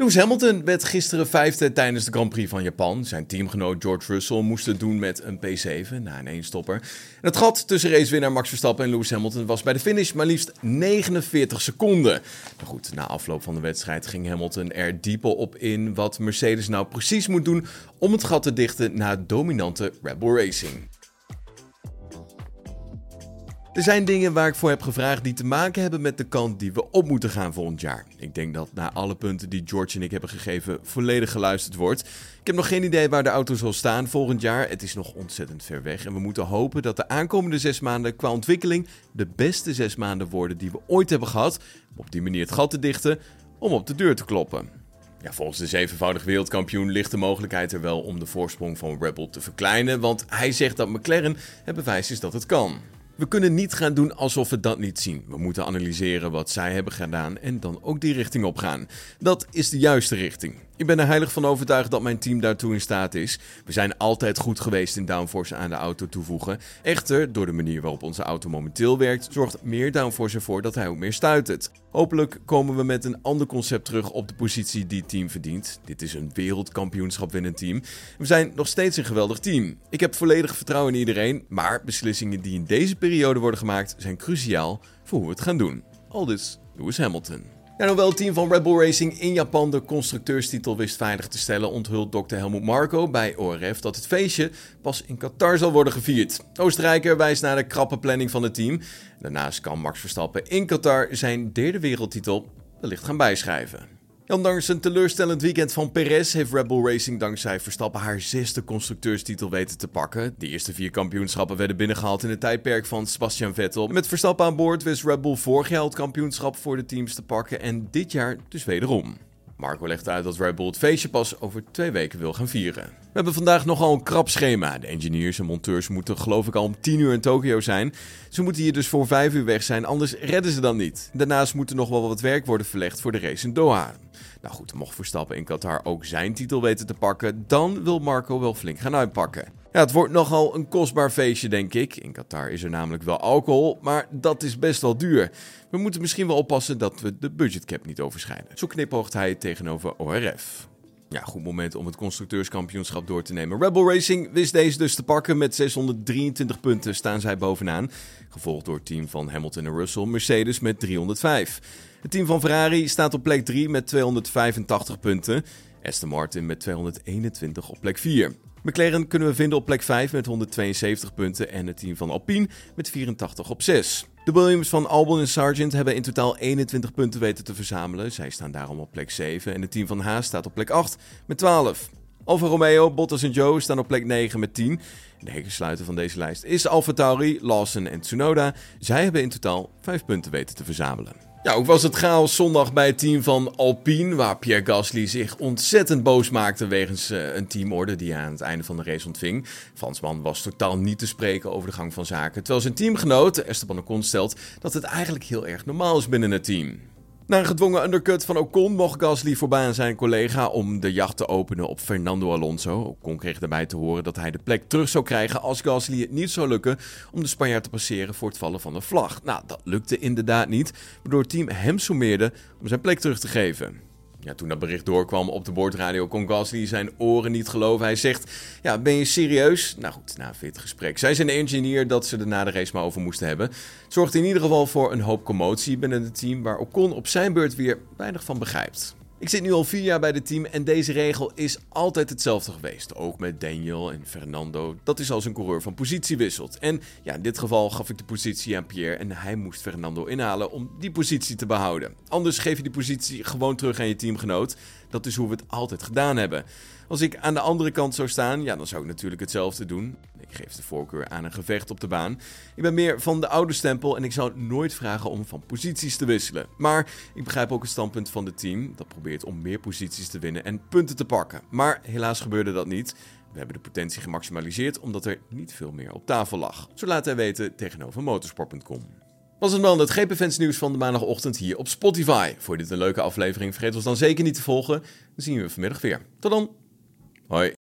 Lewis Hamilton werd gisteren vijfde tijdens de Grand Prix van Japan. Zijn teamgenoot George Russell moest het doen met een P7 na een eenstopper. het gat tussen racewinnaar Max Verstappen en Lewis Hamilton was bij de finish maar liefst 49 seconden. Maar goed, na afloop van de wedstrijd ging Hamilton er dieper op in wat Mercedes nou precies moet doen om het gat te dichten na dominante Red Bull Racing. Er zijn dingen waar ik voor heb gevraagd die te maken hebben met de kant die we op moeten gaan volgend jaar. Ik denk dat na alle punten die George en ik hebben gegeven volledig geluisterd wordt. Ik heb nog geen idee waar de auto zal staan volgend jaar. Het is nog ontzettend ver weg en we moeten hopen dat de aankomende zes maanden qua ontwikkeling de beste zes maanden worden die we ooit hebben gehad. Om op die manier het gat te dichten, om op de deur te kloppen. Ja, volgens de zevenvoudig wereldkampioen ligt de mogelijkheid er wel om de voorsprong van Rebel te verkleinen, want hij zegt dat McLaren het bewijs is dat het kan. We kunnen niet gaan doen alsof we dat niet zien. We moeten analyseren wat zij hebben gedaan en dan ook die richting op gaan. Dat is de juiste richting. Ik ben er heilig van overtuigd dat mijn team daartoe in staat is. We zijn altijd goed geweest in downforce aan de auto toevoegen. Echter, door de manier waarop onze auto momenteel werkt, zorgt meer downforce ervoor dat hij ook meer stuitert. Hopelijk komen we met een ander concept terug op de positie die het team verdient. Dit is een wereldkampioenschap winnend team. We zijn nog steeds een geweldig team. Ik heb volledig vertrouwen in iedereen, maar beslissingen die in deze periode worden gemaakt zijn cruciaal voor hoe we het gaan doen. Aldus Lewis Hamilton. En hoewel het team van Red Bull Racing in Japan de constructeurstitel wist veilig te stellen, onthult Dr. Helmut Marko bij ORF dat het feestje pas in Qatar zal worden gevierd. Oostenrijker wijst naar de krappe planning van het team. Daarnaast kan Max Verstappen in Qatar zijn derde wereldtitel wellicht gaan bijschrijven. Ondanks een teleurstellend weekend van Perez heeft Red Bull Racing dankzij Verstappen haar zesde constructeurstitel weten te pakken. De eerste vier kampioenschappen werden binnengehaald in het tijdperk van Sebastian Vettel. Met Verstappen aan boord wist Red Bull vorig jaar het kampioenschap voor de teams te pakken en dit jaar dus wederom. Marco legt uit dat Red Bull het feestje pas over twee weken wil gaan vieren. We hebben vandaag nogal een krap schema. De engineers en monteurs moeten geloof ik al om 10 uur in Tokio zijn. Ze moeten hier dus voor 5 uur weg zijn, anders redden ze dan niet. Daarnaast moet er nog wel wat werk worden verlegd voor de race in Doha. Nou goed, mocht Verstappen in Qatar ook zijn titel weten te pakken, dan wil Marco wel flink gaan uitpakken. Ja, het wordt nogal een kostbaar feestje, denk ik. In Qatar is er namelijk wel alcohol, maar dat is best wel duur. We moeten misschien wel oppassen dat we de budgetcap niet overschrijden. Zo knipoogt hij tegenover ORF. Ja, goed moment om het constructeurskampioenschap door te nemen. Rebel Racing wist deze dus te pakken. Met 623 punten staan zij bovenaan. Gevolgd door het team van Hamilton en Russell. Mercedes met 305. Het team van Ferrari staat op plek 3 met 285 punten. Aston Martin met 221 op plek 4. McLaren kunnen we vinden op plek 5 met 172 punten en het team van Alpine met 84 op 6. De Williams van Albon en Sargent hebben in totaal 21 punten weten te verzamelen. Zij staan daarom op plek 7 en het team van Haas staat op plek 8 met 12. Alfa Romeo, Bottas en Joe staan op plek 9 met 10. De hekensluiter van deze lijst is Alfa Tauri, Lawson en Tsunoda. Zij hebben in totaal 5 punten weten te verzamelen. Ja, ook was het chaos zondag bij het team van Alpine, waar Pierre Gasly zich ontzettend boos maakte wegens uh, een teamorde die hij aan het einde van de race ontving. Fransman was totaal niet te spreken over de gang van zaken, terwijl zijn teamgenoot Esteban Ocon stelt dat het eigenlijk heel erg normaal is binnen het team. Na een gedwongen undercut van Ocon mocht Gasly voorbij aan zijn collega om de jacht te openen op Fernando Alonso. Ocon kreeg daarbij te horen dat hij de plek terug zou krijgen als Gasly het niet zou lukken om de Spanjaard te passeren voor het vallen van de vlag. Nou, dat lukte inderdaad niet, waardoor het team hem sommeerde om zijn plek terug te geven. Ja, toen dat bericht doorkwam op de boordradio kon Gasly zijn oren niet geloven. Hij zegt, ja, ben je serieus? Nou goed, na fit gesprek zei zijn engineer dat ze er na de race maar over moesten hebben. Het zorgt in ieder geval voor een hoop commotie binnen het team... waar Ocon op zijn beurt weer weinig van begrijpt. Ik zit nu al vier jaar bij het team en deze regel is altijd hetzelfde geweest. Ook met Daniel en Fernando. Dat is als een coureur van positie wisselt. En ja, in dit geval gaf ik de positie aan Pierre en hij moest Fernando inhalen om die positie te behouden. Anders geef je die positie gewoon terug aan je teamgenoot. Dat is hoe we het altijd gedaan hebben. Als ik aan de andere kant zou staan, ja, dan zou ik natuurlijk hetzelfde doen. Ik geef de voorkeur aan een gevecht op de baan. Ik ben meer van de oude stempel en ik zou nooit vragen om van posities te wisselen. Maar ik begrijp ook het standpunt van het team. Dat probeert om meer posities te winnen en punten te pakken. Maar helaas gebeurde dat niet. We hebben de potentie gemaximaliseerd omdat er niet veel meer op tafel lag. Zo laat hij weten tegenover motorsport.com. Was het dan het GP-fans nieuws van de maandagochtend hier op Spotify. Voor dit een leuke aflevering, vergeet ons dan zeker niet te volgen. Dan zien we vanmiddag weer. Tot dan! Hoi.